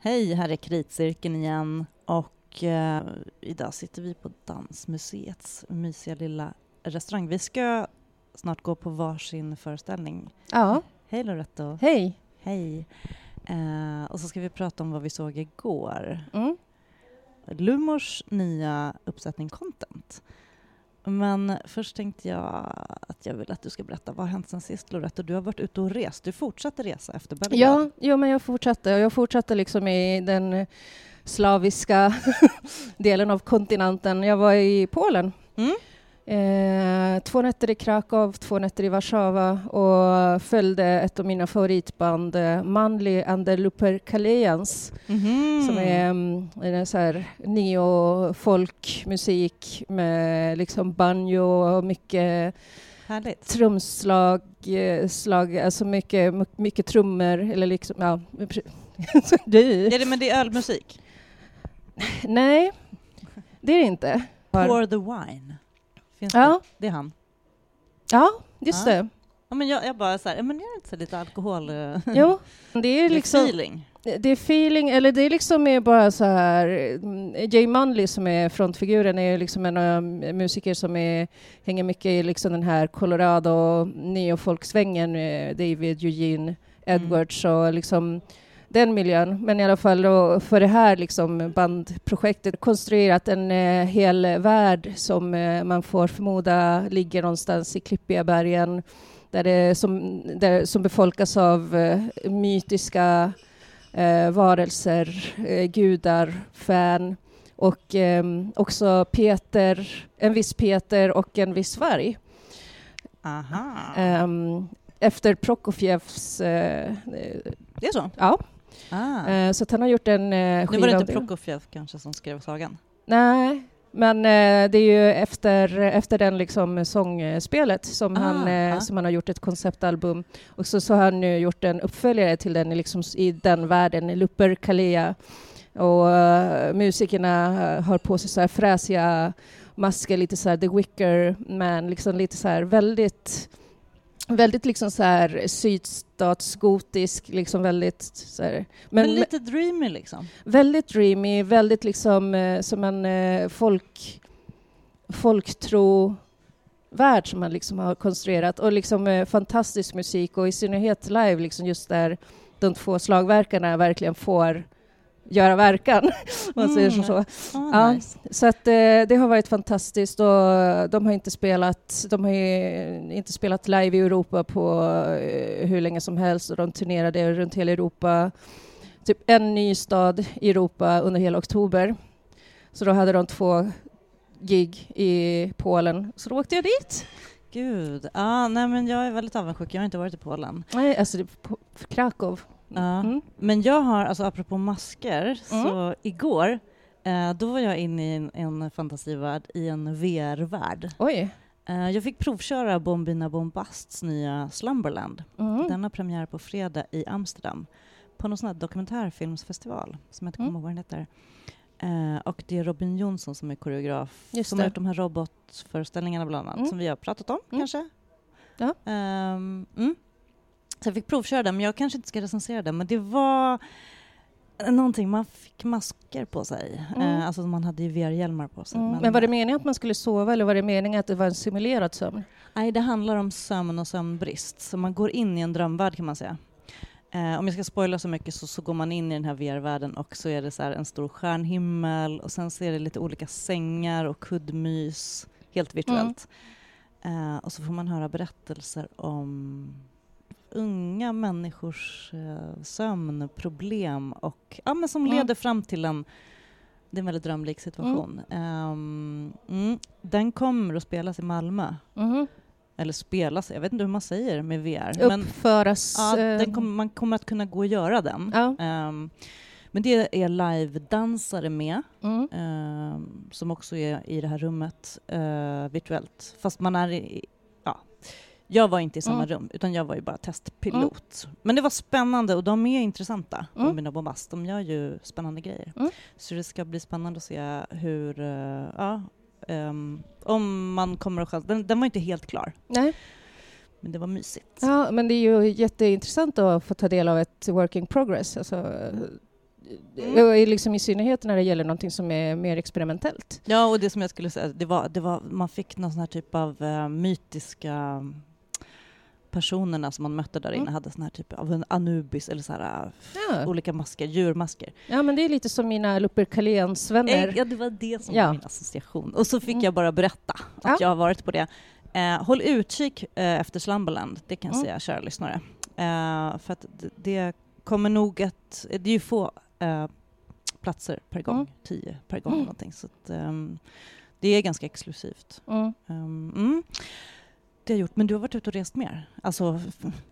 Hej, här är Kritcirkeln igen och eh, idag sitter vi på Dansmuseets mysiga lilla restaurang. Vi ska snart gå på varsin föreställning. Ja, Hej Loretto. hej. Hej. Eh, och så ska vi prata om vad vi såg igår. Mm. Lumors nya uppsättning Content. Men först tänkte jag att jag vill att du ska berätta vad har hänt sen sist Loretto? Du har varit ute och rest. Du fortsatte resa efter Belgrad. Ja, jo, men jag fortsatte. Jag fortsatte liksom i den slaviska delen av kontinenten. Jag var i Polen. Mm. Eh, två nätter i Krakow, två nätter i Warszawa och följde ett av mina favoritband, eh, Manly and the Lupercalejans, Mhm. som är mm, en så här neo-folkmusik med liksom banjo och mycket Härligt. trumslag, eh, slag, alltså mycket, mycket trummor eller liksom, ja. du? Är det, men det är ölmusik? Nej, det är det inte. Pour the wine. Finns Ja. det? det är han. Ja, just Ja. det. Ja, men jag, jag bara så här, men är det inte så lite alkohol? eh, Jo, det är liksom... feeling. Det är feeling, eller det är liksom är bara så här... mm, Jay Munley som är frontfiguren är liksom en av musiker som är, hänger mycket i liksom den här Colorado neofolksvängen, eh, David Eugene Edwards och liksom den miljön. Men i alla fall för det här liksom bandprojektet konstruerat en eh, hel värld som eh, man får förmoda ligger någonstans i klippiga bergen där det som, där, som befolkas av eh, mytiska eh, varelser, eh, gudar, fan och ehm, också Peter, en viss Peter och en viss varg. Aha. Ehm, efter Prokofjevs... Eh, eh, det är så? ja, Ah. eh, så att han har gjort en eh, nu skiva var det inte. Prokofjev kanske som skrev sagan? Nej, men eh, det är ju efter, efter den liksom sångspelet som, Ah, han, eh, ah. som han har gjort ett konceptalbum. Och så, så har han nu gjort en uppföljare till den liksom, i den världen, Luper Kalea. Och eh, musikerna har på sig så här fräsiga masker, lite så här The Wicker Man, liksom lite så här väldigt väldigt liksom så här sydstatsgotisk, liksom väldigt så här, Men, men, lite dreamy liksom? Väldigt dreamy, väldigt liksom eh, som en eh, folk, folktro värld som man liksom har konstruerat och liksom eh, fantastisk musik och i synnerhet live liksom just där de två slagverkarna verkligen får göra verkan, om man säger som så. Ah, Ja. nice. Så att eh, det har varit fantastiskt och de har inte spelat, de har inte spelat live i Europa på eh, hur länge som helst och de turnerade runt hela Europa. Typ en ny stad i Europa under hela oktober. Så då hade de två gig i Polen, så då åkte jag dit. Gud. Ah, nej, men jag är väldigt avundsjuk. Jag har inte varit i Polen. Nej, alltså Krakow. Ja. Mm. Men jag har, alltså apropå masker, Mm. så igår eh, då var jag inne i en, en fantasivärld, i en VR-värld. Oj. Eh, jag fick provköra Bombina Bombasts nya Slumberland. Mm. Den har premiär på fredag i Amsterdam på någon sån här dokumentärfilmsfestival som jag inte kommer Mm. ihåg vad den heter. Eh, och det är Robin Jonsson som är koreograf Just som det. har gjort de här robotföreställningarna bland annat Mm. som vi har pratat om Mm. kanske. Ja. Ehm, mm. Så jag fick provköra den, men jag kanske inte ska recensera den. Men det var någonting, man fick masker på sig. Mm. Eh, alltså man hade ju VR-hjälmar på sig. Mm. Men var det meningen att man skulle sova eller var det meningen att det var en simulerad sömn? Nej, det handlar om sömn och sömnbrist. Så man går in i en drömvärld kan man säga. Eh, om jag ska spoila så mycket så, så går man in i den här VR-världen och så är det så här en stor stjärnhimmel och sen så är det lite olika sängar och kuddmys, helt virtuellt. Eh, och så får man höra berättelser om unga människors eh, sömnproblem och ja, men som Mm. leder fram till en det är en väldigt drömlik situation. Mm, den kommer att spelas i Malmö. Mhm. Eller spelas, jag vet inte hur man säger med VR. Men Uppföras... ja, eh, kom, man kommer att kunna gå och göra den. ja. Ehm, men det är live-dansare med, Mm. ehm, som också är i det här rummet eh, virtuellt. Fast man är i. Jag var inte i samma Mm. rum, utan jag var ju bara testpilot. Men det var spännande och de är intressanta, Mm. Bombina Bombast. De gör ju spännande grejer. Mm. Så det ska bli spännande att se hur, eh, ja, ehm, om man kommer att själv... Den, den var inte helt klar, Nej. men det var mysigt. Ja, men det är ju jätteintressant att få ta del av ett work in progress. Alltså, Mm. Och liksom I synnerhet när det gäller någonting som är mer experimentellt. Ja, och det som jag skulle säga, det var, det var, man fick någon sån här typ av uh, mytiska personerna som man mötte där inne mm. hade sån här typ av en Anubis eller så här, ja. olika masker, djurmasker. Ja, men det är lite som mina Lupercalens-vänner. Ja, det var det som ja. var min association. Och så fick mm. jag bara berätta att ja. jag har varit på det. Eh, håll utkik eh, efter Slumberland, det kan jag mm. säga, kära lyssnare. Eh, för att det kommer nog att... Det är ju få eh, platser per gång, mm. tio per gång mm. någonting. Så att, um, det är ganska exklusivt. Mm. Um, det har gjort, men du har varit ute och rest mer? Alltså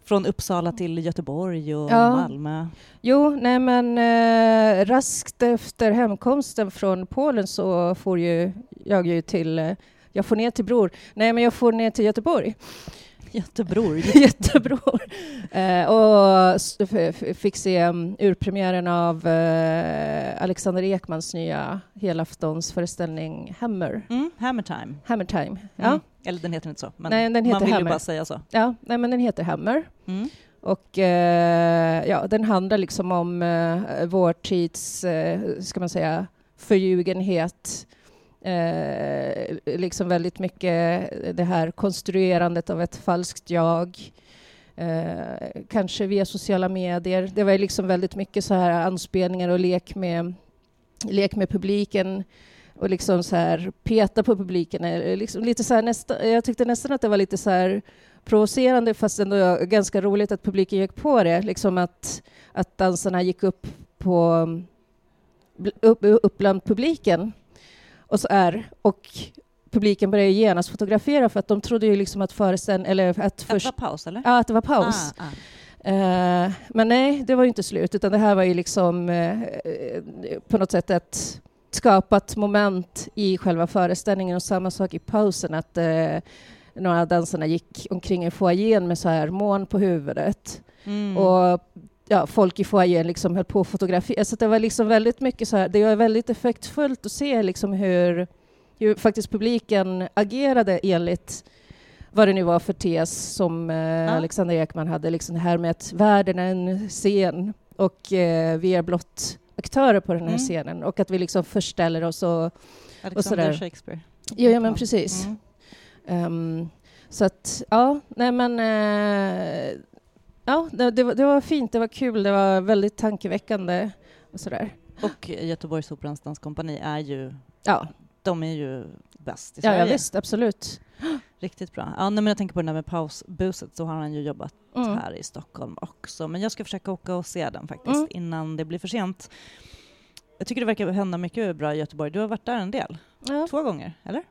från Uppsala till Göteborg och ja. Malmö? Jo, nej men eh, raskt efter hemkomsten från Polen så får ju jag ju till, eh, jag får ner till Bror, nej men jag får ner till Göteborg. Jättebror. Jättebror. Eh, och fick se um, urpremiären av eh, Alexander Ekmans nya helaftonsföreställning Hammer. Mm, Hammer Time. Hammer Time, ja. Eller den heter inte så, men nej, den heter man vill Hammer. ju bara säga så. Ja, nej, men den heter Hammer. Mm. Och eh, ja, den handlar liksom om eh, vår tids, eh, ska man säga, förljugenhet Eh, liksom väldigt mycket det här konstruerandet av ett falskt jag. Eh, kanske via sociala medier. Det var liksom väldigt mycket så här anspelningar och lek med, lek med publiken och liksom så här peta på publiken. Eh, liksom lite så nästa, jag tyckte nästan att det var lite så här provocerande fast ändå ganska roligt att publiken gick på det. Liksom att, att dansarna gick upp på upp, upp bland publiken och så är och publiken började genast fotografera för att de trodde ju liksom att föreställningen... Eller att, först, att det var paus, eller? Ja, att det var paus. Ah, ah. Uh, men nej, det var ju inte slut, utan det här var ju liksom uh, på något sätt ett skapat moment i själva föreställningen och samma sak i pausen, att uh, några av dansarna gick omkring i foajén med så här mån på huvudet. Mm. Och ja, folk i foajén liksom höll på att fotografera. Så det var liksom väldigt mycket så här, det var väldigt effektfullt att se liksom hur, hur faktiskt publiken agerade enligt vad det nu var för tes som eh, ja. Alexander Ekman hade, liksom det här med att världen är en scen och eh, vi är blott aktörer på den här mm. scenen och att vi liksom förställer oss och, Alexander och sådär. Shakespeare. Ja, ja men precis. Mm. Um, så att, ja, nej men eh, Ja, det, det, var, det, var fint, det var kul, det var väldigt tankeväckande och sådär. Och Göteborgsoperans danskompani är ju, ja. de är ju bäst i Sverige. Ja, ja visst, absolut. Riktigt bra. Ja, men jag tänker på den där med pausbuset, så har han ju jobbat mm. här i Stockholm också. Men jag ska försöka åka och se den faktiskt mm. innan det blir för sent. Jag tycker det verkar hända mycket bra i Göteborg. Du har varit där en del. Ja. Två gånger, eller?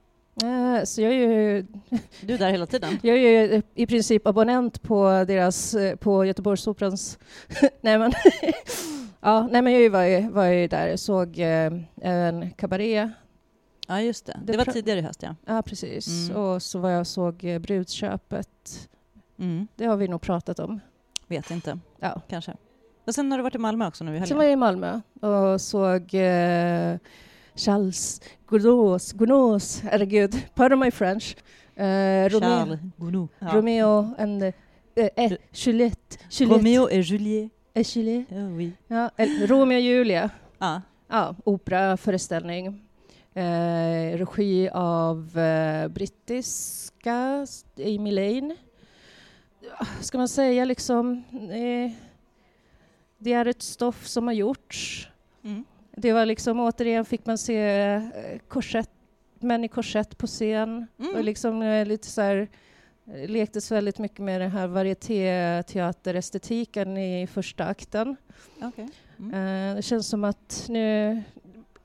Uh, så jag är ju... Du är där hela tiden? Jag är ju i princip abonnent på deras, eh, på Göteborgsoperans... nej men... ja, nej men jag var ju, var ju där såg uh, en kabaré. Ja, just det. Det, det var tidigare i höst, ja. Ja, precis. Mm. Och så var jag såg uh, Brudköpet. Mm. Det har vi nog pratat om. Vet inte. Ja. Kanske. Och sen har du varit i Malmö också nu i helgen? Sen var jag i Malmö och såg uh, Charles Gounod, Gounod, herregud, pardon my French. Uh, Charles Gounod. Romeo and uh, eh, Juliette, Juliette. Romeo et Juliet. Et Juliet. Ja, oui. ja, Romeo och Julia. Ja. Ja, operaföreställning. Eh, regi av eh, brittiska Amy Lane. Ska man säga liksom... Eh, det är ett stoff som har gjorts. Mm. Det var liksom återigen fick man se eh, korsett, män i korsett på scen mm. och liksom eh, lite så här eh, lektes väldigt mycket med den här varietéteaterestetiken i första akten. Okay. Mm. det känns som att nu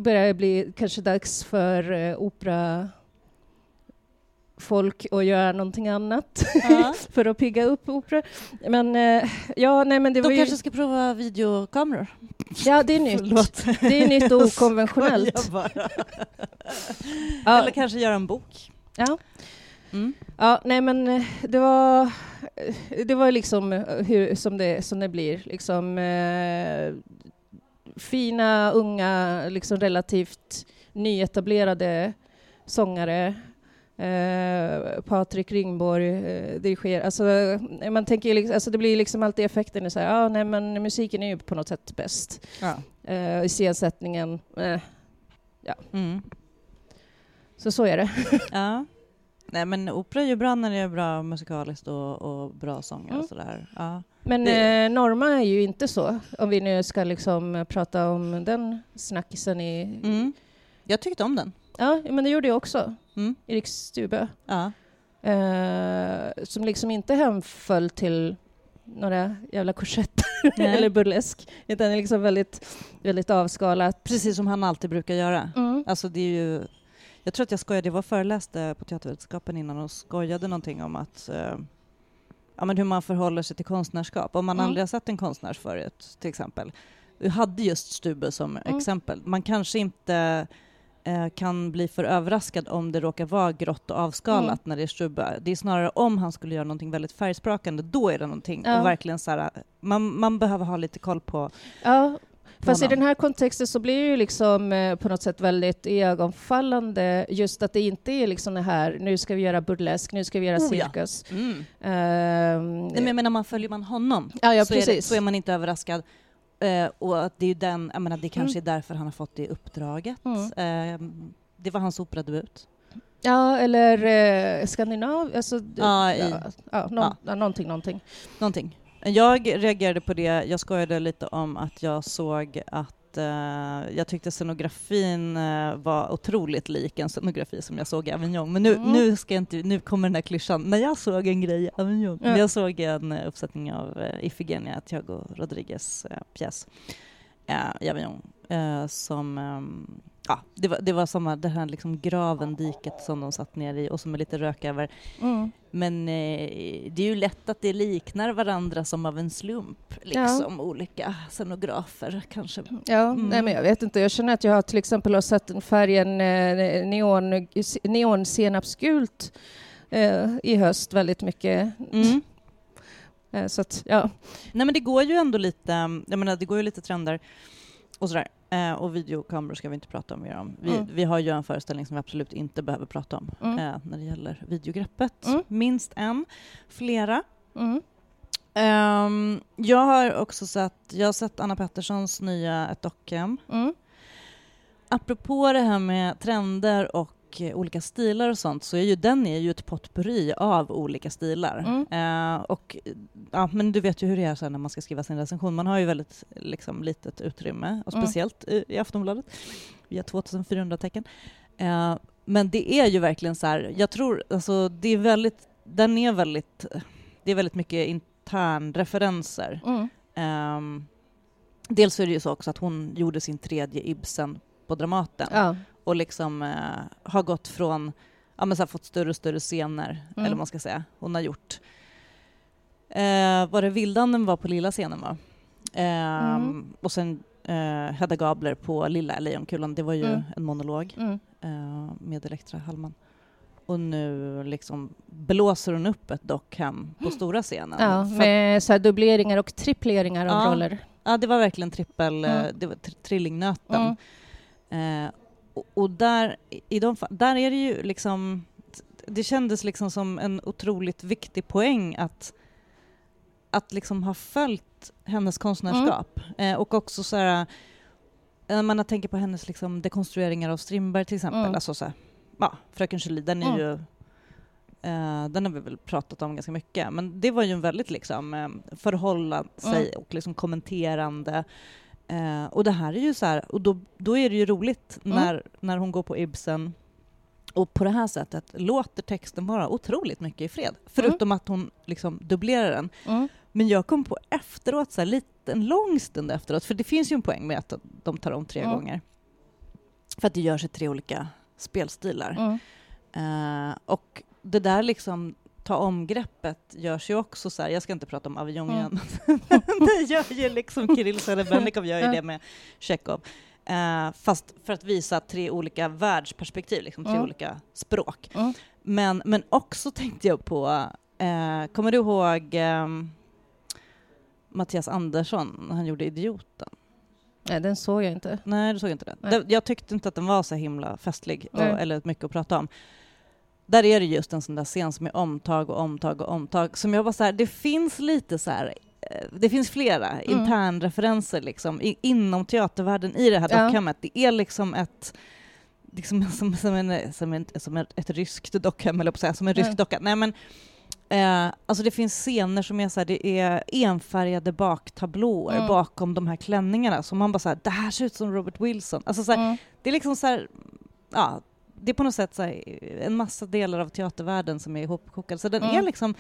börjar det bli kanske dags för opera folk att göra någonting annat ja. för att pigga upp opera. Men uh, ja, nej men det De var kanske ska prova videokameror? Ja, det är nytt. Förlåt. Det är nytt och okonventionellt. ja. Eller kanske göra en bok? Ja. Mm. Ja, nej men eh, det var, det var liksom hur, som, det, som det blir. Liksom, eh, fina, unga, liksom relativt nyetablerade sångare Eh, Patrik Ringborg eh, dirigerar. Alltså, eh, man tänker, liksom, alltså det blir liksom alltid effekten, så här, ah, nej, men musiken är ju på något sätt bäst. Ja. Eh, iscensättningen, eh, Mm. så så är det. ja. Nej men opera är ju bra när det är bra musikaliskt och, och bra sånger Mm. och sådär. Ja. Men Det- eh, Norma är ju inte så, om vi nu ska liksom prata om den snackisen i... Mm. Jag tyckte om den. Ja, men det gjorde jag också, Mm. Erik Stube. Ja. Eh, som liksom inte hemföll till några jävla korsetter eller burlesk, utan är liksom väldigt, väldigt avskalat. Precis som han alltid brukar göra. Mm. Alltså det är ju... Jag tror att jag skojade, jag var föreläste på teatervetenskapen innan och skojade någonting om att eh, ja, men hur man förhåller sig till konstnärskap. Om man Mm. aldrig har sett en konstnär förut, till exempel. Vi hade just Stube som Mm. exempel. Man kanske inte eh, kan bli för överraskad om det råkar vara grått och avskalat Mm. när det är Stube. Det är snarare om han skulle göra någonting väldigt färgsprakande, då är det någonting. Ja. Och verkligen så här, man, man behöver ha lite koll på Ja, fast i den här kontexten så blir det ju liksom eh, på något sätt väldigt ögonfallande just att det inte är liksom det här, nu ska vi göra burlesk, nu ska vi göra Oh, ja. cirkus. Mm. Ehm, Nej, men menar, man följer man honom ja, ja, så, är det, så är man inte överraskad. Eh, och att det är den, jag menar, det kanske Mm. är därför han har fått det uppdraget. Mm. Eh, det var hans operadebut. Ja, eller eh, Skandinav, alltså, Ja, i- ja, ja, nå- ja. ja, någonting, någonting. Någonting. Jag reagerade på det, jag skojade lite om att jag såg att eh, jag tyckte scenografin eh, var otroligt lik en scenografi som jag såg i Avignon. Men nu, Mm. nu, ska inte, nu kommer den här klyschan. När jag såg en grej i Avignon, när jag såg en eh, uppsättning av Ifigenia, Thiago Rodriguez pjäs i Avignon, som ehm, Ja, det var, det var samma, det här liksom graven, diket som de satt ner i och som är lite rök över. Mm. Men eh, det är ju lätt att det liknar varandra som av en slump, liksom olika scenografer kanske. Ja, Mm. nej, men jag vet inte. Jag känner att jag till exempel har sett färgen eh, neon, neon senapsgult eh, i höst väldigt mycket. Mm. Eh, så att, ja. Nej men det går ju ändå lite, jag menar det går ju lite trender och sådär. Eh, och videokameror ska vi inte prata mer om. Vi, Mm. vi har ju en föreställning som vi absolut inte behöver prata om Mm. eh, när det gäller videogreppet. Mm. Minst en, flera. Ehm, jag har också sett, jag har sett Anna Petterssons nya Ett dockhem. Mm. Apropå det här med trender och eh, olika stilar och sånt så är ju den är ju ett potpurri av olika stilar. Mm. Eh, och, ja, men du vet ju hur det är så här när man ska skriva sin recension. Man har ju väldigt liksom, litet utrymme, och Mm. speciellt i, i Aftonbladet. Vi har 2400 tecken. Eh, men det är ju verkligen så här, jag tror, alltså det är väldigt, den är väldigt, det är väldigt mycket internreferenser. Mm. Ehm, dels är det ju så också att hon gjorde sin tredje Ibsen på Dramaten Ja. Och liksom eh, har gått från, ja men så här, fått större och större scener, Mm. eller vad man ska säga. Hon har gjort, eh, var det Vildanden var på lilla scenen va? Ehm, Mm. Och sen eh, Hedda Gabler på Lilla Lejonkulan, det var ju Mm. en monolog Mm. eh, med Elektra Hallman. Och nu liksom blåser hon upp ett dockhem på stora scenen. Ja, med så dubbleringar och tripleringar av Ja. roller. Ja, det var verkligen trippel, Mm. eh, det var tr- trillingnöten. Mm. Eh, och, och där, i de, där är det ju liksom, det kändes liksom som en otroligt viktig poäng att, att liksom ha följt hennes konstnärskap. Mm. Eh, och också så här, när man tänker på hennes liksom dekonstrueringar av Strindberg till exempel, Mm. alltså så här, ja, Fröken Julie, den är Mm. ju Eh, den har vi väl pratat om ganska mycket, men det var ju en väldigt liksom, eh, förhålla sig Mm. och liksom kommenterande. Eh, och det här är ju så här, och då, då är det ju roligt Mm. när, när hon går på Ibsen och på det här sättet låter texten vara otroligt mycket i fred. Förutom att hon liksom dubblerar den. Mm. Men jag kom på efteråt, så här, lite, en lång stund efteråt, för det finns ju en poäng med att de tar om tre Mm. gånger. För att det görs i tre olika spelstilar. Mm. Eh, och det där liksom ta om-greppet görs ju också så här, jag ska inte prata om Avignon Mm. igen, det gör ju liksom Kirill Serebrennikov gör ju det med Tjechov. Eh, fast för att visa tre olika världsperspektiv, liksom tre Mm. olika språk. Mm. Men, men också tänkte jag på, eh, kommer du ihåg eh, Mattias Andersson när han gjorde Idioten? Nej, den såg jag inte. Nej, du såg inte den. Nej. Jag tyckte inte att den var så himla festlig och, eller mycket att prata om. Där är det just en sån där scen som är omtag och omtag och omtag som jag var så här, det finns lite så här eh, det finns flera mm. internreferenser liksom, i, inom teatervärlden i det här ja. dockhemmet. Det är liksom ett liksom, som, som, en, som, en, som ett, ett ryskt dockhem, eller på säga, som en rysk ja. docka. Nej, men, eh, alltså det finns scener som är så här, det är enfärgade baktablåer mm. bakom de här klänningarna, som man bara så det här ser ut som Robert Wilson. Alltså, så mm. Det är liksom så här, ja, det är på något sätt så en massa delar av teatervärlden som är ihopkokade. Så den mm. är liksom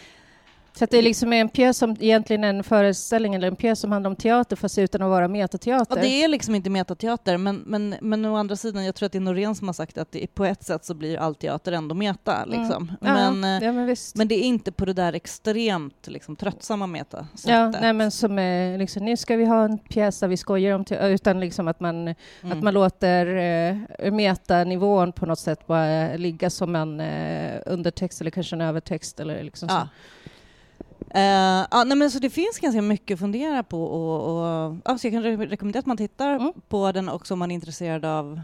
så att det är liksom en pjäs som egentligen är en föreställning eller en pjäs som handlar om teater fast utan att vara metateater. Ja, det är liksom inte metateater, men, men, men å andra sidan, jag tror att det är Norén som har sagt att det, på ett sätt så blir all teater ändå meta. Mm. Liksom. Mm. Ja, men, ja, men, men, det är inte på det där extremt liksom, tröttsamma meta Ja, nej, men som är, liksom, nu ska vi ha en pjäs där vi skojar om teater, utan liksom att man, mm. att man låter eh, metanivån på något sätt bara ligga som en eh, undertext eller kanske en övertext eller liksom ja. så. Uh, ja, nej, men så det finns ganska mycket att fundera på och, och alltså jag kan re rekommendera att man tittar mm. på den också om man är intresserad av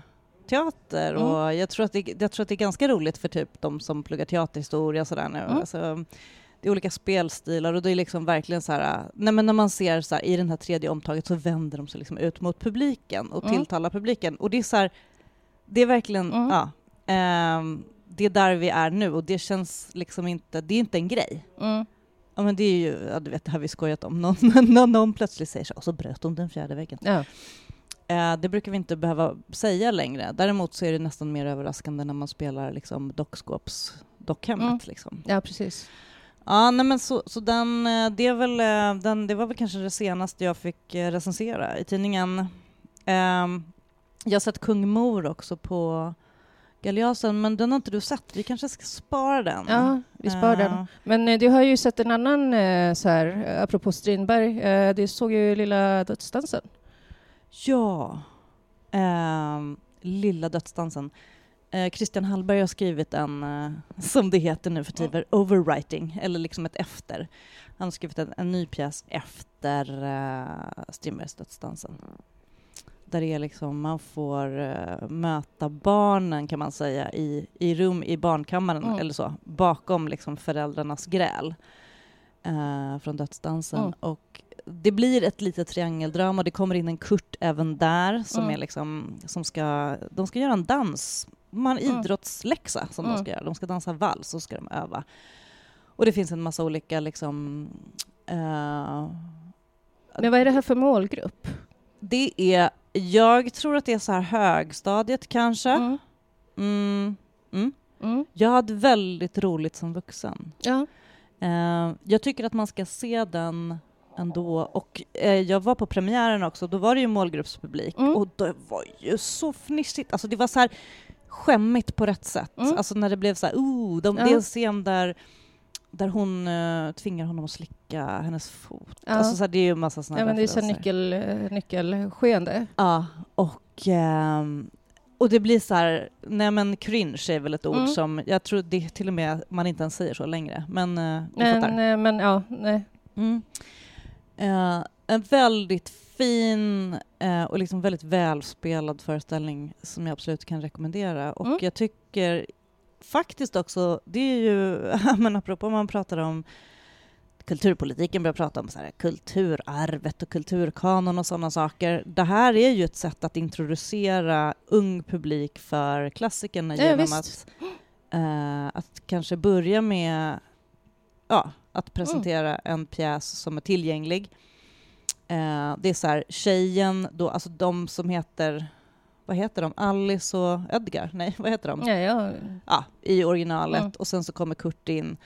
teater mm. och jag tror, att det, jag tror att det är ganska roligt för typ de som pluggar teaterhistoria sådär nu. Mm. Alltså, det är olika spelstilar och det är liksom verkligen så här, nej men när man ser så här, i den här tredje omtaget så vänder de sig liksom ut mot publiken och mm. tilltalar publiken och det är så här, det är verkligen, mm. ja, um, det är där vi är nu och det känns liksom inte, det är inte en grej. Mm. Ja men det är ju, ja, du vet det har vi skojat om, någon, någon, någon plötsligt säger så och så bröt hon den fjärde väggen. Ja. Eh, det brukar vi inte behöva säga längre. Däremot så är det nästan mer överraskande när man spelar liksom dockskåpsdockhemmet. Mm. Liksom. Ja, precis. Ja, nej men så, så den, eh, det, är väl, eh, den, det var väl kanske det senaste jag fick eh, recensera i tidningen. Eh, jag har sett Kung Mor också på Galeasen, men den har inte du sett. Vi kanske ska spara den? Ja, vi sparar uh. den. Men eh, du har ju sett en annan, eh, så här, apropå Strindberg, eh, du såg ju Lilla dödsdansen. Ja, eh, Lilla dödsdansen. Eh, Christian Hallberg har skrivit en, eh, som det heter nu för tiden, overwriting, eller liksom ett efter. Han har skrivit en, en ny pjäs efter eh, Strindbergs Dödsdansen där det är liksom, man får uh, möta barnen kan man säga i, i rum i barnkammaren mm. eller så, bakom liksom föräldrarnas gräl uh, från dödsdansen. Mm. Och det blir ett litet triangeldrama, det kommer in en Kurt även där som mm. är liksom, som ska, de ska göra en dans, man mm. idrottsläxa som de mm. ska göra, de ska dansa vals och ska de öva. Och det finns en massa olika liksom uh, men vad är det här för målgrupp? Det är jag tror att det är så här högstadiet kanske. Mm. Mm. Mm. mm. Jag hade väldigt roligt som vuxen. Ja. Uh, jag tycker att man ska se den ändå. Och uh, jag var på premiären också, då var det ju målgruppspublik mm. och det var ju så fnissigt. Alltså det var så här skämmigt på rätt sätt. Mm. Alltså när det blev så här, oh, de, ja. det är en scen där där hon uh, tvingar honom att slicka hennes fot. Ja. Alltså, så här, det är ju massa sådana Ja, men det är så nyckel, eh, nyckelskeende. Ja, och, um, och det blir så här, nej men cringe är väl ett ord mm. som, jag tror det till och med man inte ens säger så längre, men uh, men, fattar. men ja, nej. Mm. Uh, en väldigt fin uh, och liksom väldigt välspelad föreställning som jag absolut kan rekommendera. Och mm. jag tycker faktiskt också, det är ju, men apropå man pratar om kulturpolitiken börjar prata om så här, kulturarvet och kulturkanon och sådana saker. Det här är ju ett sätt att introducera ung publik för klassikerna ja, genom att, uh, att kanske börja med ja, att presentera mm. en pjäs som är tillgänglig. Uh, det är så här, tjejen, då, alltså de som heter vad heter de? Alice och Edgar? Nej, vad heter de? Ja, ja. ja I originalet. Mm. Och sen så kommer Kurt in.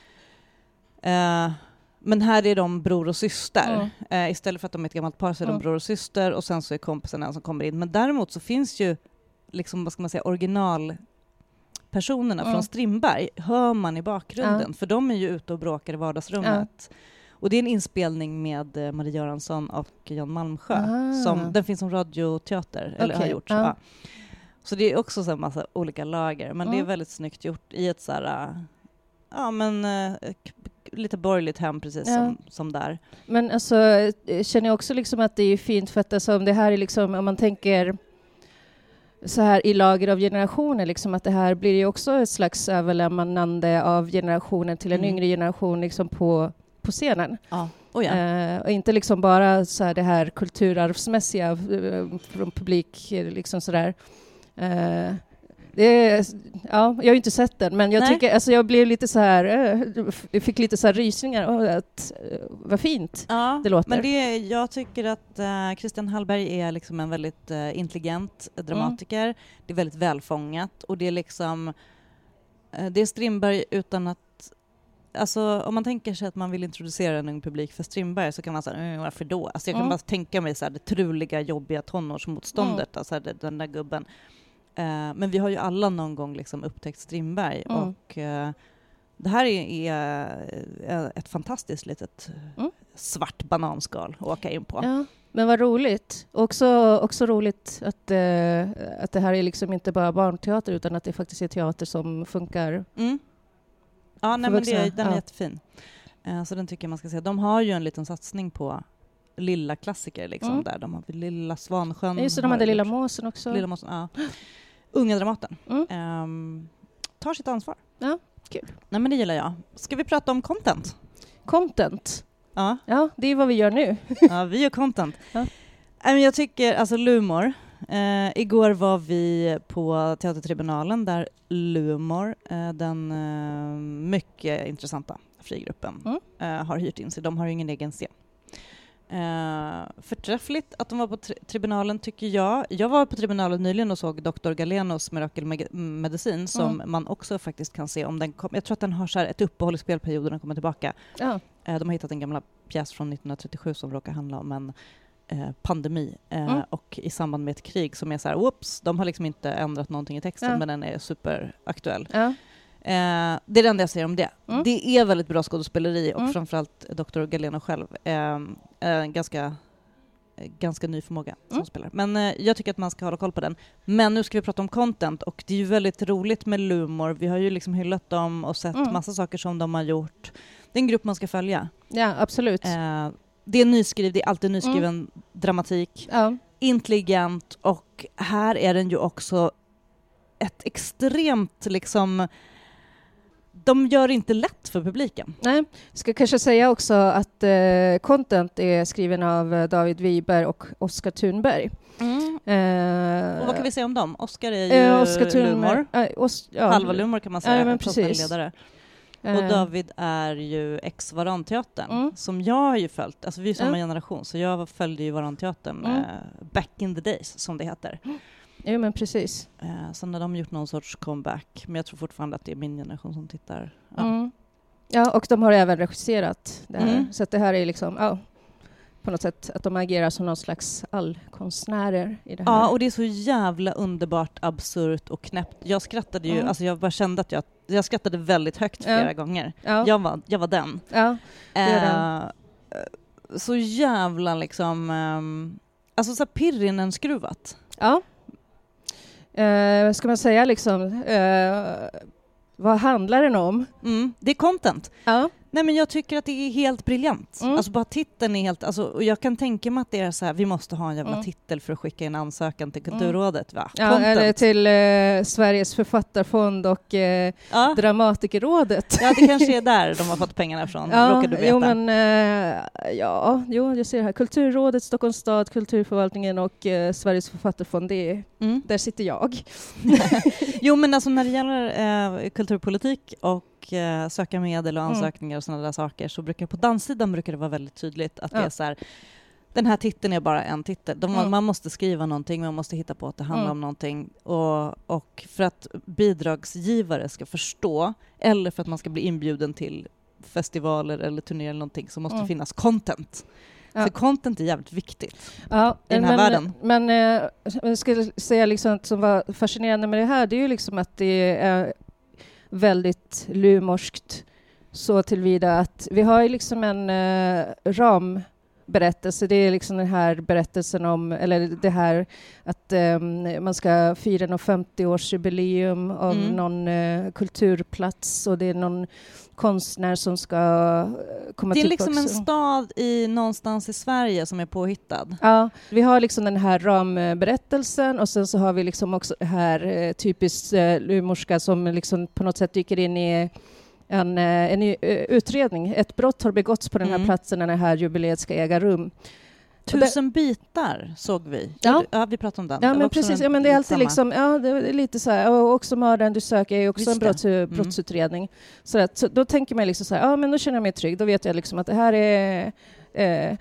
Uh, men här är de bror och syster. Mm. Uh, istället för att de är ett gammalt par så är mm. de bror och syster och sen så är kompisen den som kommer in. Men däremot så finns ju liksom, vad ska man säga, originalpersonerna mm. från Strindberg hör man i bakgrunden, för de är ju ute och bråkar i vardagsrummet. Och det är en inspelning med eh, Marie Göransson och Jan Malmsjö. Ah. Som, den finns som radioteater, eller har gjorts. Ja. Så det är också så en massa olika lager, men mm. det är väldigt snyggt gjort i ett så här, eh, ja men uh, lite borgerligt hem precis ja. som, som där. Men alltså, känner jag också liksom att det är fint för att alltså, om det här är liksom, om man tänker så här i lager av generationer, liksom att det här blir ju också ett slags överlämnande av generationen till en Mm. yngre generation liksom på, på scenen. Ja. Oh, ja. Eh, och inte liksom bara så här det här kulturarvsmässiga eh, från publik, eh, liksom sådär. Eh, är, ja, jag har ju inte sett den, men jag Nej. tycker, alltså jag blev lite så här, eh, fick lite så här rysningar. Oh, att, vad fint Ja, det låter. men det, jag tycker att eh, Christian Hallberg är liksom en väldigt eh, intelligent dramatiker. Det är väldigt välfångat och det är liksom eh, det är Strindberg utan att Alltså om man tänker sig att man vill introducera en ung publik för Strindberg så kan man säga mm, varför då? Alltså jag kan Mm. bara tänka mig så här, det truliga, jobbiga tonårsmotståndet, alltså det, den där gubben. Eh, men vi har ju alla någon gång liksom upptäckt Strindberg Mm. och eh, det här är, är eh, ett fantastiskt litet Mm. svart bananskal att åka in på. Ja, men vad roligt. Också, också roligt att, eh, att det här är liksom inte bara barnteater utan att det faktiskt är teater som funkar. Mm. Ja, nej, men det, den är ja. jättefin. Eh, så den tycker jag man ska se. De har ju en liten satsning på lilla klassiker liksom Mm. där. De har Lilla Svansjön. Just det, de hade Lilla Måsen också. Lilla Måsen, ja. Unga Dramaten. Mm. Ehm, tar sitt ansvar. Ja, kul. Nej men det gillar jag. Ska vi prata om content? Content. Ja, Ja, det är vad vi gör nu. ja vi gör content. Ja. Jag tycker, alltså Lumor. Eh, igår var vi på Teatertribunalen där Lumor, eh, den eh, mycket intressanta frigruppen, Mm. har hyrt in sig. De har ju ingen egen scen. Eh, förträffligt att de var på tri- tribunalen tycker jag. Jag var på tribunalen nyligen och såg Dr. Galenos mirakelmedicin som Mm. man också faktiskt kan se om den kom. Jag tror att den har så ett uppehåll i spelperioden och den kommer tillbaka. Ja. Eh, De har hittat en gamla pjäs från 1937 som råkar handla om en eh, pandemi eh, Mm. och i samband med ett krig som är så här, whoops, de har liksom inte ändrat någonting i texten Ja. men den är superaktuell. Ja. Eh, det är det enda jag säger om det. Mm. Det är väldigt bra skådespeleri och Mm. framförallt Dr. Galeno själv. Eh, ganska, eh, ganska ny förmåga som Mm. spelare. Men eh, jag tycker att man ska hålla koll på den. Men nu ska vi prata om content och det är ju väldigt roligt med Lumor. Vi har ju liksom hyllat dem och sett Mm. massa saker som de har gjort. Det är en grupp man ska följa. ja, absolut. Eh, det är nyskriv, det är alltid nyskriven dramatik. Ja. Intelligent och här är den ju också ett extremt liksom de gör det inte lätt för publiken. Nej, ska kanske säga också att eh, content är skriven av eh, David Wiberg och Oskar Thunberg. Eh, Och vad kan vi säga om dem? Oskar är ju eh, Oskar Thunberg. Lumor, eh, Os, ja. halva Lumor kan man säga, Ja, precis. ledare. Eh, Och David är ju ex Varanteatern, Mm. som jag har ju följt, alltså vi är samma Ja. generation, så jag följde ju Varanteatern Mm. back in the days, som det heter. Jo, men precis. Eh, sen har de gjort någon sorts comeback, men jag tror fortfarande att det är min generation som tittar. Ja. Mm. Ja, och de har även regisserat det här. Mm. Så det här är liksom, ja, på något sätt att de agerar som någon slags allkonstnärer i det här. Ja, och det är så jävla underbart absurt och knäppt. Jag skrattade ju, Mm. alltså jag bara kände att jag, jag skrattade väldigt högt Ja. flera gånger. ja. Jag, var, jag var den. ja. Eh, så jävla liksom, ehm, alltså så här Pirrinen-skruvat. ja. Eh, ska man säga liksom, eh, vad handlar den om? Mm, det är content. Ja. Nej men jag tycker att det är helt briljant. Mm. Alltså bara titeln är helt, alltså, och jag kan tänka mig att det är så här, vi måste ha en jävla Mm. titel för att skicka in ansökan till Kulturrådet va? Ja, content. eller till eh, Sveriges författarfond och eh, ja. Dramatikerrådet. ja, det kanske är där de har fått pengarna ifrån, råkar du veta. jo, men eh, ja, jo, jag ser här. Kulturrådet, Stockholms stad, Kulturförvaltningen och eh, Sveriges författarfond, det är, Mm. där sitter jag. Jo men alltså när det gäller eh, kulturpolitik och eh, söka medel och Mm. ansökningar och sådana där saker så brukar på danssidan brukar det vara väldigt tydligt att det Ja. är så här den här titeln är bara en titel. De, Mm. Man måste skriva någonting, man måste hitta på att det handlar Mm. om någonting. Och, och för att bidragsgivare ska förstå, eller för att man ska bli inbjuden till festivaler eller turnéer eller någonting, så måste Mm. det finnas content. Ja. För content är jävligt viktigt. Ja, I den här men, världen. Men eh, jag skulle säga liksom att som var fascinerande med det här, det är ju liksom att det är väldigt lumorskt så tillvida att vi har ju liksom en eh, berättelse. Det är liksom den här berättelsen om, eller det här att um, man ska fira något 50-årsjubileum av Mm. någon uh, kulturplats och det är någon konstnär som ska eh, komma Det är liksom en stad i, någonstans i Sverige som är påhittad. Ja, vi har liksom den här ramberättelsen och sen så har vi liksom också det här eh, typiskt eh, lumorska som liksom på något sätt dyker in i en, en utredning. Ett brott har begåtts på den här Mm. platsen när det här jubileet ska äga rum. Tusen bitar såg vi. Ja. ja vi pratade om den. Ja, men precis. Ja, men det är alltid liksom, ja, det är lite så här, och också mördaren du söker är också Just en brotts, Mm. brottsutredning. Så, att, så då tänker man liksom så här, ja men då känner jag mig trygg, då vet jag liksom att det här är eh,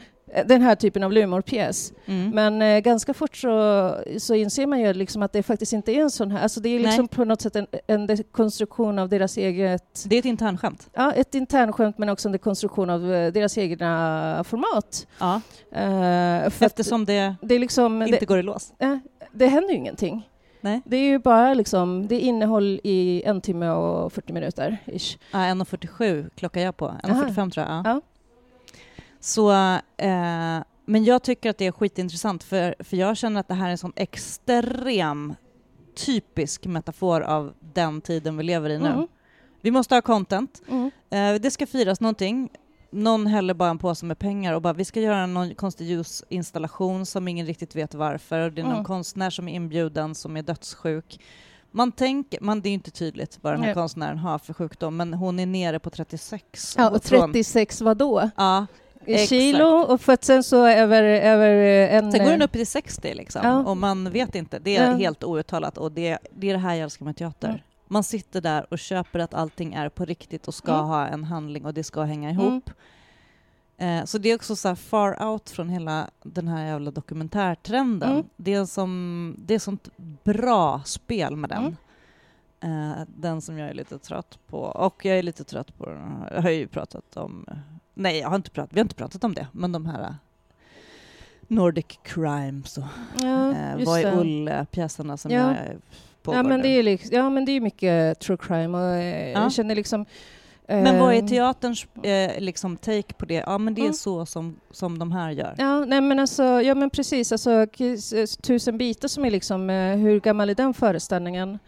den här typen av humorpjäs. Mm. Men eh, ganska fort så, så inser man ju liksom att det faktiskt inte är en sån här, alltså det är liksom Nej. på något sätt en, en dekonstruktion av deras eget, Det är ett internskämt. ja ett internskämt men också en dekonstruktion av eh, deras egna format. Ja. Eh, Eftersom det det är liksom, inte det, går i lås. eh, det händer ju ingenting. Nej. Det är ju bara liksom, det är innehåll i en timme och 40 minuter. Ish. Ja, 1.47 klockar jag på. 1.45 tror jag. Ja. Ja. Så, eh, men jag tycker att det är skitintressant för, för jag känner att det här är en sån extrem typisk metafor av den tiden vi lever i nu. Mm. Vi måste ha content. Mm. Eh, det ska firas någonting. Någon häller bara en påse med pengar och bara vi ska göra någon konstig ljusinstallation som ingen riktigt vet varför. Det är någon Mm. konstnär som är inbjuden som är dödssjuk. Man tänker, man, det är inte tydligt vad den här Nej. konstnären har för sjukdom men hon är nere på 36. Ja, och Från- 36 vad då? Ja. Kilo och för att sen så över, över en... sen går den eh, upp till 60 liksom Ja. och man vet inte. Det är Ja. helt outtalat och det, det är det här jag älskar med teater. Mm. Man sitter där och köper att allting är på riktigt och ska Mm. ha en handling och det ska hänga Mm. ihop. Eh, så det är också så här far out från hela den här jävla dokumentärtrenden. Mm. Det, är som, det är sånt bra spel med den. Mm. Eh, den som jag är lite trött på. Och jag är lite trött på den. här- Jag har ju pratat om... Nej, jag har inte pratat, vi har inte pratat om det, men de här eh, Nordic Crimes och ja, eh, just Vad är det. Ull-pjäserna som Ja. jag är pågår Ja men, det är liksom, ja, men det är mycket true crime och eh, Ja. jag känner liksom... Men vad är eh, teaterns eh, liksom take på det? Ja, men det är Mm. så som, som de här gör. Ja, nej men alltså, ja men precis, alltså Tusen bitar som är liksom, eh, hur gammal är den föreställningen?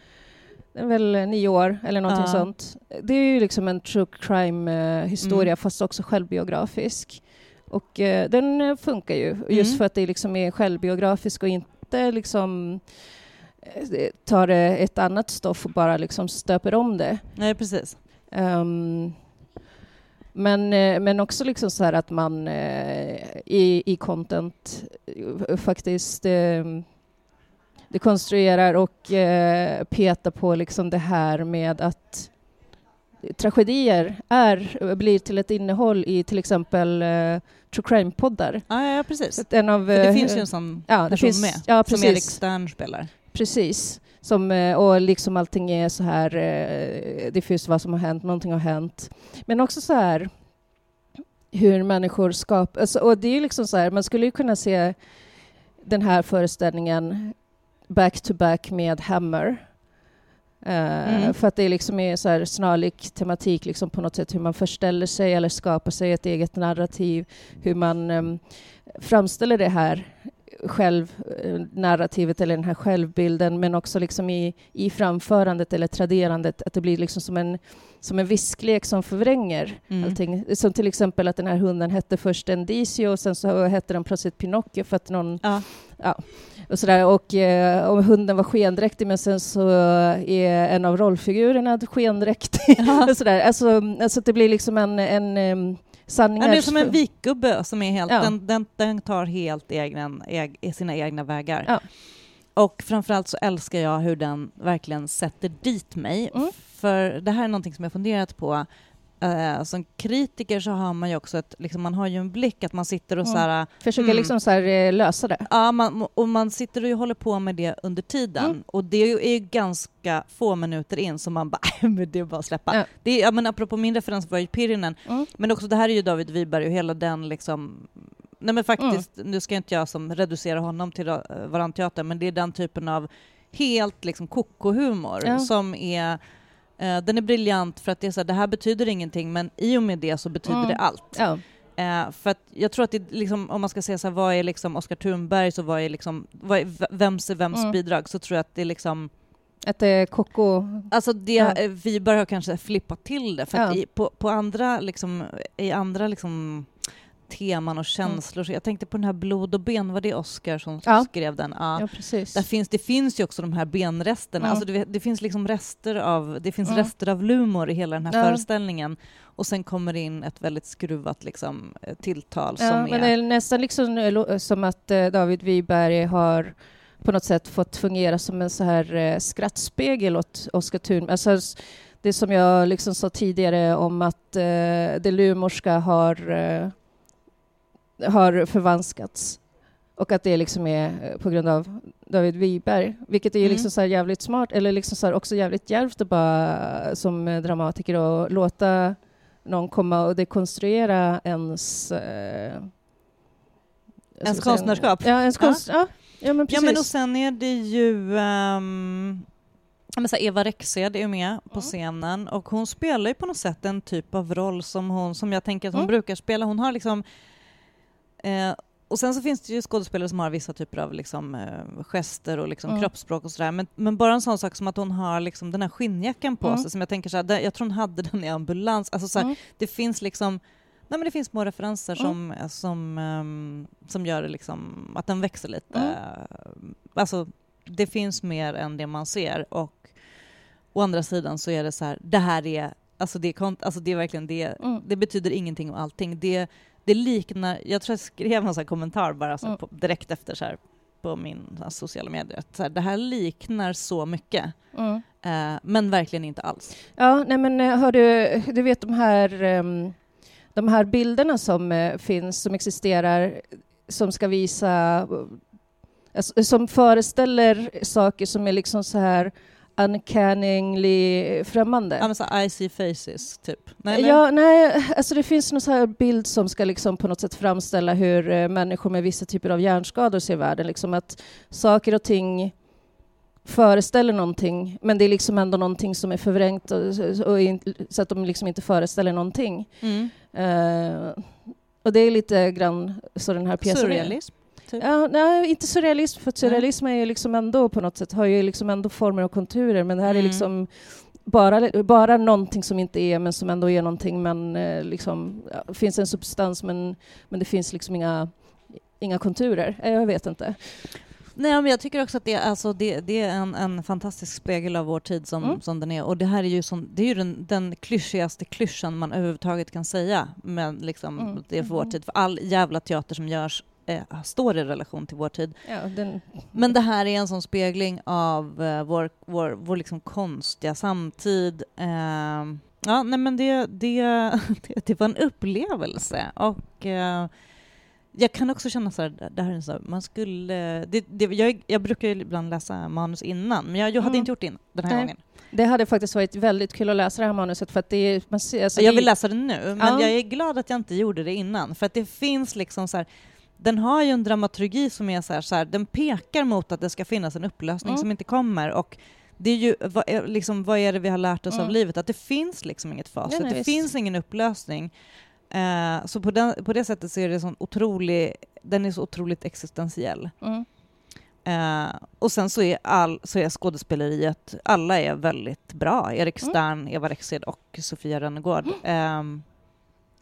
Den är väl eh, nio år eller någonting Ja. sånt. Det är ju liksom en true crime-historia Mm. fast också självbiografisk. Och eh, den eh, funkar ju just Mm. för att det liksom är självbiografisk och inte liksom eh, tar eh, ett annat stoff och bara liksom stöper om det. Nej, precis. Ehm, men, eh, men också liksom så här att man eh, i, i content eh, faktiskt eh, dekonstruerar och eh, petar på liksom det här med att tragedier är, blir till ett innehåll i till exempel eh, true crime-poddar. Ja, ja, precis. Så en av, För det eh, finns ju en sån ja, det person finns, med, ja, som Erik. Stern spelar. Precis. Som, eh, och liksom allting är så här eh, diffust vad som har hänt, någonting har hänt. Men också så här hur människor skapar... Alltså, och det är ju liksom så här, man skulle ju kunna se den här föreställningen back to back med Hammer. Eh, Mm. För att det liksom är så här snarlik tematik liksom på något sätt hur man förställer sig eller skapar sig ett eget narrativ. Hur man em, framställer det här självnarrativet eller den här självbilden men också liksom i, i framförandet eller traderandet att det blir liksom som en, som en visklek som förvränger Mm. allting. Som till exempel att den här hunden hette först Endicio och sen så hette den plötsligt Pinocchio för att någon Ja. Och sådär. Och eh, om hunden var skendräktig men sen så är en av rollfigurerna skendräktig. Och sådär. Alltså, alltså det blir liksom en, en um, sanningar... Ja, det är som en vikgubbe som är helt, Ja. den, den, den tar helt egen, eg, sina egna vägar. Ja. Och framförallt så älskar jag hur den verkligen sätter dit mig. Mm. För det här är någonting som jag funderat på. Eh, som kritiker så har man ju också ett, liksom, man har ju en blick att man sitter och Mm. så här, Försöker Mm. liksom så här, eh, lösa det. Ja, man, och man sitter och håller på med det under tiden. Mm. Och det är ju ganska få minuter in som man bara, men det är bara att släppa. Ja. Det är, ja, men apropå min referens var ju Pirinen, Mm. men också det här är ju David Wiberg och hela den liksom Nej men faktiskt, Mm. nu ska inte jag som reducera honom till uh, varann teater, men det är den typen av helt liksom koko-humor Ja. som är den är briljant för att det är så här, det här betyder ingenting men i och med det så betyder Mm. det allt. Ja. Eh, för att jag tror att det liksom, om man ska säga så här, vad är liksom Oskar Thunbergs och vad är liksom, vad är vems är vems Mm. bidrag, så tror jag att det är liksom Att det är koko... Alltså det, Ja. eh, vi börjar kanske flippa till det, för Ja. i, på, på andra, liksom, i andra liksom, teman Mm. och känslor, så jag tänkte på den här Blod och ben, var det Oscar som Ja. skrev den? Ja. Ja, precis. Där finns, det finns ju också de här benresterna, Mm. alltså det, det finns liksom rester av, det finns Mm. rester av lumor i hela den här Ja. föreställningen och sen kommer det in ett väldigt skruvat liksom, eh, tilltal Ja, som men är... det är nästan liksom eh, lo- som att eh, David Wiberg har på något sätt fått fungera som en så här eh, skrattspegel åt Oskar Thunberg. Alltså, det som jag liksom sa tidigare om att eh, det lumorska har, eh, har förvanskats och att det liksom är eh, på grund av David Wiberg, vilket är ju Mm. liksom så här jävligt smart, eller liksom så också jävligt djärvt att bara som eh, dramatiker och låta någon komma och dekonstruera ens... Eh, Ens konstnärskap? Ja, ens Ja. konst... Ja, ja men Ja precis. men och sen är det ju ja, men så Eva Rexed är ju med på Mm. scenen och hon spelar ju på något sätt en typ av roll som hon som jag tänker att hon Mm. brukar spela. Hon har liksom eh, och sen så finns det ju skådespelare som har vissa typer av liksom, eh, gester och liksom Mm. kroppsspråk och sådär. Men, men bara en sån sak som att hon har liksom den här skinnjackan på Mm. sig som jag tänker så här, där- jag tror hon hade den i ambulans. Alltså så här, Mm. det finns liksom Nej, men det finns små referenser Mm. som, som, ehm, som gör det liksom, att den växer lite. Mm. Alltså, det finns mer än det man ser och å andra sidan så är det så här, det här är, alltså det är, alltså det är verkligen det, Mm. det betyder ingenting och allting. Det, det liknar, jag tror jag skrev en sån här kommentar bara så på, direkt efter så här på min sociala medier, att så här, det här liknar så mycket, Mm. eh, men verkligen inte alls. Ja, nej men eh, har du, du vet de här, ehm, de här bilderna som eh, finns, som existerar, som ska visa, alltså, som föreställer saker som är liksom så här uncanningly främmande. Ja, men så I see faces, typ. Nej, eller? Ja, nej, alltså det finns någon så här bild som ska liksom på något sätt framställa hur eh, människor med vissa typer av hjärnskador ser världen. Liksom att saker och ting föreställer någonting, men det är liksom ändå någonting som är förvrängt och, och in, så att de liksom inte föreställer någonting. Mm. Eh, och det är lite grann så den här pjäsen är. Typ. Ja, nej, inte surrealism, för surrealism är ju liksom ändå på något sätt, har ju liksom ändå former och konturer, men det här är Mm. liksom bara, bara någonting som inte är, men som ändå är någonting, men eh, liksom, ja, finns en substans, men, men det finns liksom inga, inga konturer. Eh, Jag vet inte. Nej, men jag tycker också att det, alltså, det, det är en, en fantastisk spegel av vår tid som, Mm. som den är. Och det här är ju, som, det är ju den, den klyschigaste klyschan man överhuvudtaget kan säga. Men liksom, Mm. det är för vår Mhm. tid. För all jävla teater som görs eh, står i relation till vår tid. Ja, den, Men det här är en sån spegling av eh, vår, vår, vår liksom konstiga samtid. Eh, ja, nej, men det, det, det, det var en upplevelse. Och eh, jag kan också känna så här, det här är så här, man skulle... Det, det, jag, jag brukar ju ibland läsa manus innan, men jag, jag hade Mm. inte gjort det in, den här Nej. gången. det hade faktiskt varit väldigt kul att läsa det här manuset, för att det är, man alltså, jag vill läsa det nu, men Ja. jag är glad att jag inte gjorde det innan, för att det finns liksom så här, den har ju en dramaturgi som är så här, så här den pekar mot att det ska finnas en upplösning Mm. som inte kommer och det är ju, vad är, liksom, vad är det vi har lärt oss av Mm. livet? Att det finns liksom inget facit, Nej, nej, det visst. finns ingen upplösning. Eh, så på, den, på det sättet så är det sån otrolig, den är så otroligt existentiell. Mm. Eh, och sen så är, all, så är skådespeleriet, alla är väldigt bra. Erik Mm. Stern, Eva Rexed och Sofia Rennegård. Ehm,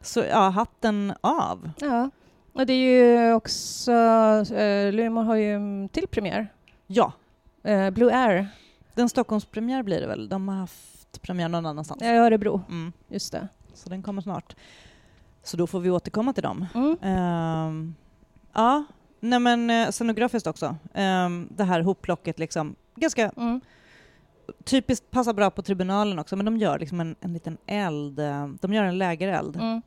så ja, hatten av. Ja, och det är ju också, eh, Lumor har ju en till premiär, Ja, eh, Blue Air, den Stockholmspremiär blir det väl. De har haft premiär någon annanstans. i Örebro, Mm, just det. så den kommer snart. Så då får vi återkomma till dem. Mm. Ehm, ja, nej men eh, scenografiskt också. Ehm, det här hopplocket liksom. Ganska Mm. typiskt, passar bra på tribunalen också, men de gör liksom en, en liten eld. eh, De gör en lägereld. Mm.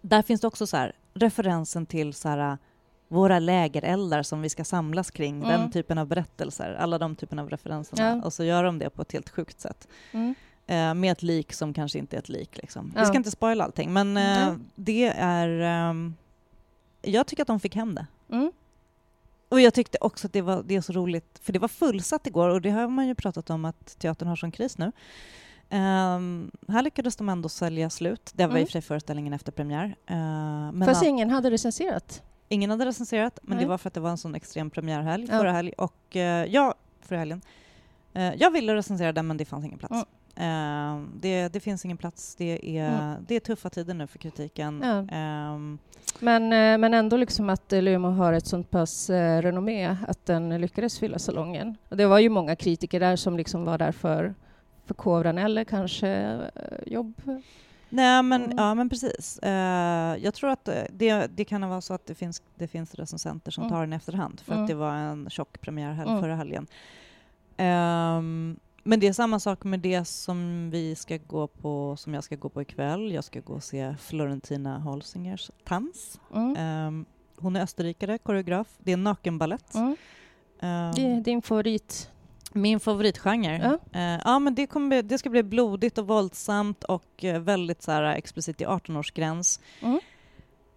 Där finns det också så här, referensen till så här, våra lägereldar som vi ska samlas kring, Mm. den typen av berättelser, alla de typen av referenserna. Ja. Och så gör de det på ett helt sjukt sätt. Mm. Eh, med ett lik som kanske inte är ett lik. Liksom. Ja. Vi ska inte spoila allting, men eh, det är... ehm, jag tycker att de fick hem det. Mm. Och jag tyckte också att det, var, det är så roligt, för det var fullsatt igår och det har man ju pratat om att teatern har sån kris nu. Um, här lyckades de ändå sälja slut. Det var Mm. i och för sig föreställningen efter premiär. Uh, men Fast ja, ingen hade recenserat. ingen hade recenserat, men Nej. det var för att det var en sån extrem premiärhelg Ja. förra helg. Och uh, jag, förra helgen, Eh, jag ville recensera den, men det fanns ingen plats. Mm. Eh, det, det finns ingen plats. Det är, Mm. det är tuffa tider nu för kritiken. Ja. Ehm, Men, eh, men ändå liksom att Lumo har ett sånt pass eh, renommé att den lyckades fylla salongen. Och det var ju många kritiker där som liksom var där för förkovran eller kanske eh, jobb. Nej, men, Mm. ja, men precis. Eh, jag tror att eh, det, det kan vara så att det finns, det finns recensenter som Mm. tar den efterhand för Mm. att det var en tjock premiärhelg Mm. förra helgen. Ehm, men det är samma sak med det som vi ska gå på, som jag ska gå på ikväll. Jag ska gå och se Florentina Holsingers. Mm. Ehm, hon är österrikare, koreograf. Det är nakenballett. Mm. Ehm, Det är din favorit. Min favoritgenre. Ja. Eh, ja, men det, kommer, bli- det ska bli blodigt och våldsamt och eh, väldigt så här, explicit i 18-årsgräns. Mm.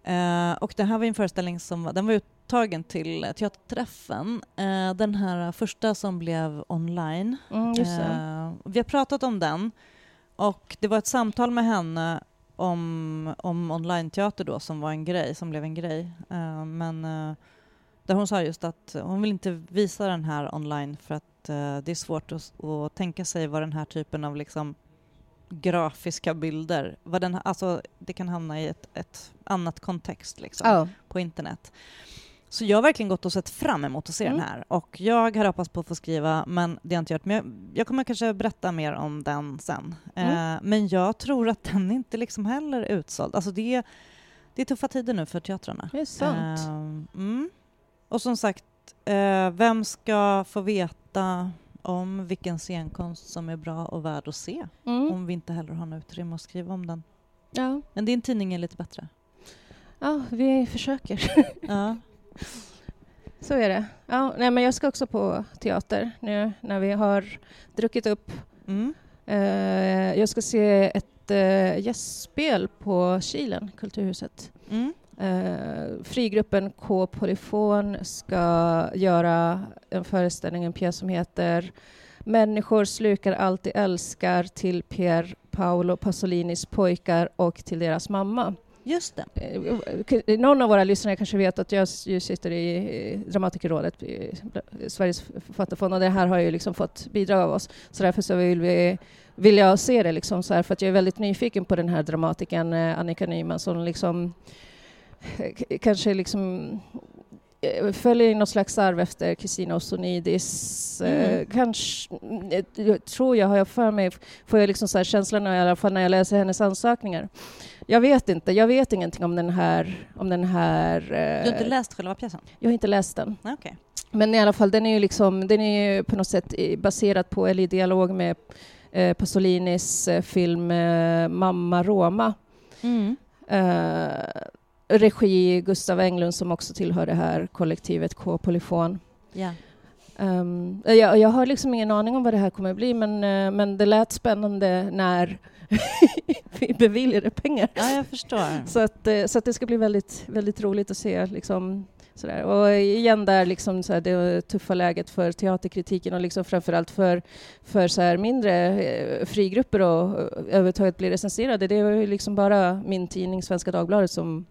Eh, och det här var en föreställning som var- den var uttagen till Teaterträffen. Eh, den här första som blev online. Mm. Eh, vi har pratat om den och det var ett samtal med henne om, om online-teater då som var en grej, som blev en grej. Eh, men eh, där hon sa just att hon vill inte visa den här online för att eh, det är svårt att, att tänka sig vad den här typen av liksom grafiska bilder, vad den, alltså det kan hamna i ett, ett annat kontext liksom Ja. på internet. Så jag har verkligen gått och sett fram emot att se Mm. den här och jag har hoppats på att få skriva men det har jag inte gjort. Men jag, jag kommer kanske berätta mer om den sen. Mm. Eh, men jag tror att den inte liksom heller är utsåld. Alltså det är, det är tuffa tider nu för teatrarna. Det är sant. Eh, mm. Och som sagt, eh, vem ska få veta om vilken scenkonst som är bra och värd att se Mm. om vi inte heller har något utrymme att skriva om den. Ja. Men din tidning är lite bättre. ja, vi försöker. Ja. Så är det. Ja, nej, men jag ska också på teater nu när vi har druckit upp. Mm. Eh, jag ska se ett eh, gästspel på Kilen, Kulturhuset. Mm. Eh, frigruppen K Polyfon ska göra en föreställning, en pjäs som heter Människor slukar allt de älskar till Pier Paolo Pasolinis pojkar och till deras mamma. Just det. Eh, Någon av våra lyssnare kanske vet att jag sitter i Dramatikerrådet, i Sveriges författarfond, och det här har ju liksom fått bidrag av oss. Så därför så vill, vi, vill jag se det, liksom så här, för att jag är väldigt nyfiken på den här dramatikern eh, Annika Nyman som liksom kanske liksom eh, följer något slags arv efter Kristina Osonidis. Eh, Mm. kanske, eh, jag tror jag, har jag för mig, får jag liksom så här känslan i alla fall när jag läser hennes ansökningar. Jag vet inte, jag vet ingenting om den här... Om den här Du har inte eh, läst själva pjäsen? jag har inte läst den. Nej, okej. Men i alla fall, den är ju, liksom, den är på något sätt baserad på, eller i dialog med eh, Pasolinis eh, film eh, Mamma Roma. Mm. Regi Gustav Englund som också tillhör det här kollektivet K Polyfon. Ja. Um, jag, jag har liksom ingen aning om vad det här kommer bli men, eh, men det lät spännande när vi beviljade pengar. ja, jag förstår. Så att, eh, så att det ska bli väldigt, väldigt roligt att se. Liksom, sådär. Och igen där liksom, så här, det tuffa läget för teaterkritiken och liksom framförallt för, för så här, mindre eh, frigrupper och överhuvudtaget bli recenserade. Det var ju liksom bara min tidning Svenska Dagbladet som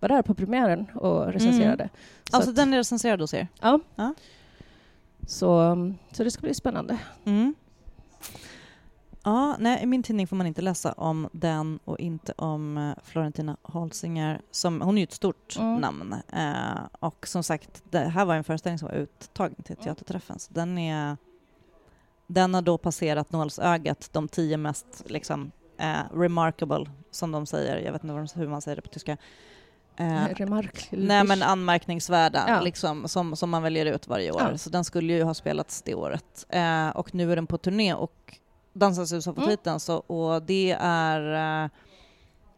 var där på premiären och recenserade. Så Alltså att- den är recenserad hos er? Ja. Ja. Så, så det ska bli spännande. Mm. Ja, nej, i min tidning får man inte läsa om den och inte om eh, Florentina Holsinger. Som, hon är ju ett stort Mm. namn. Eh, och som sagt, det här var en föreställning som var uttagen till Teaterträffen. Så den, är, den har då passerat nålsögat, de tio mest liksom, eh, remarkable, som de säger. Jag vet inte hur man säger det på tyska. Eh, Remark. Nej men anmärkningsvärda, Ja. liksom, som, som man väljer ut varje år. Ja. Så den skulle ju ha spelats det året. Eh, och nu är den på turné och Dansens hus har fått Mm. hit den. Så, och det är, eh,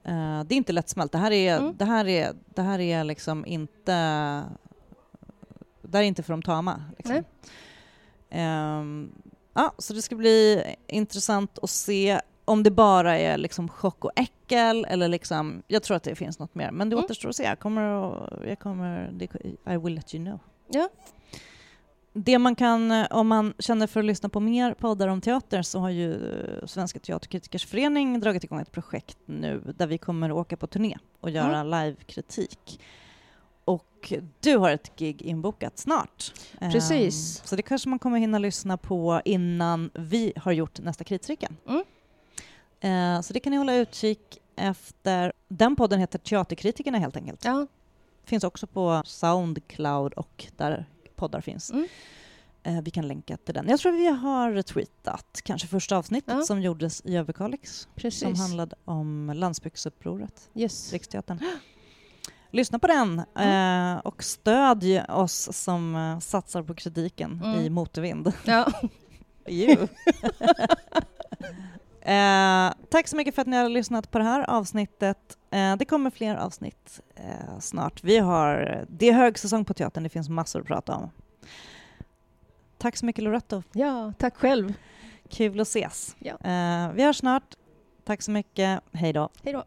eh, det är inte lättsmält. Det här är, Mm. det här är, det här är liksom inte... Det här är inte för de tama. Liksom. Ehm, ja, så det ska bli intressant att se om det bara är liksom chock och äckel eller liksom, jag tror att det finns något mer. Men det Mm. återstår att se. Jag kommer, att- jag kommer, I will let you know. Ja. det man kan, om man känner för att lyssna på mer poddar om teater så har ju eh, Svenska Teaterkritikers Förening dragit igång ett projekt nu där vi kommer att åka på turné och göra Mm. livekritik. Och du har ett gig inbokat snart. Precis. Ehm, så det kanske man kommer hinna lyssna på innan vi har gjort nästa Kritriken. Mm. Eh, så det kan ni hålla utkik efter. Den podden heter Teaterkritikerna helt enkelt. Ja. Finns också på Soundcloud och där poddar finns. Mm. Eh, vi kan länka till den. Jag tror vi har tweetat kanske första avsnittet Ja. som gjordes i Överkalix Precis. som handlade om landsbygdsupproret, Yes. Riksteatern. Lyssna på den eh, och stödj oss som eh, satsar på kritiken Mm. i motvind. Ja. You. eh, tack så mycket för att ni har lyssnat på det här avsnittet. Eh, det kommer fler avsnitt eh, snart. Vi har, det är högsäsong på teatern, det finns massor att prata om. Tack så mycket Loretto. ja, tack själv. Kul att ses. Ja. Eh, vi hörs snart. Tack så mycket. Hej då. Hej då.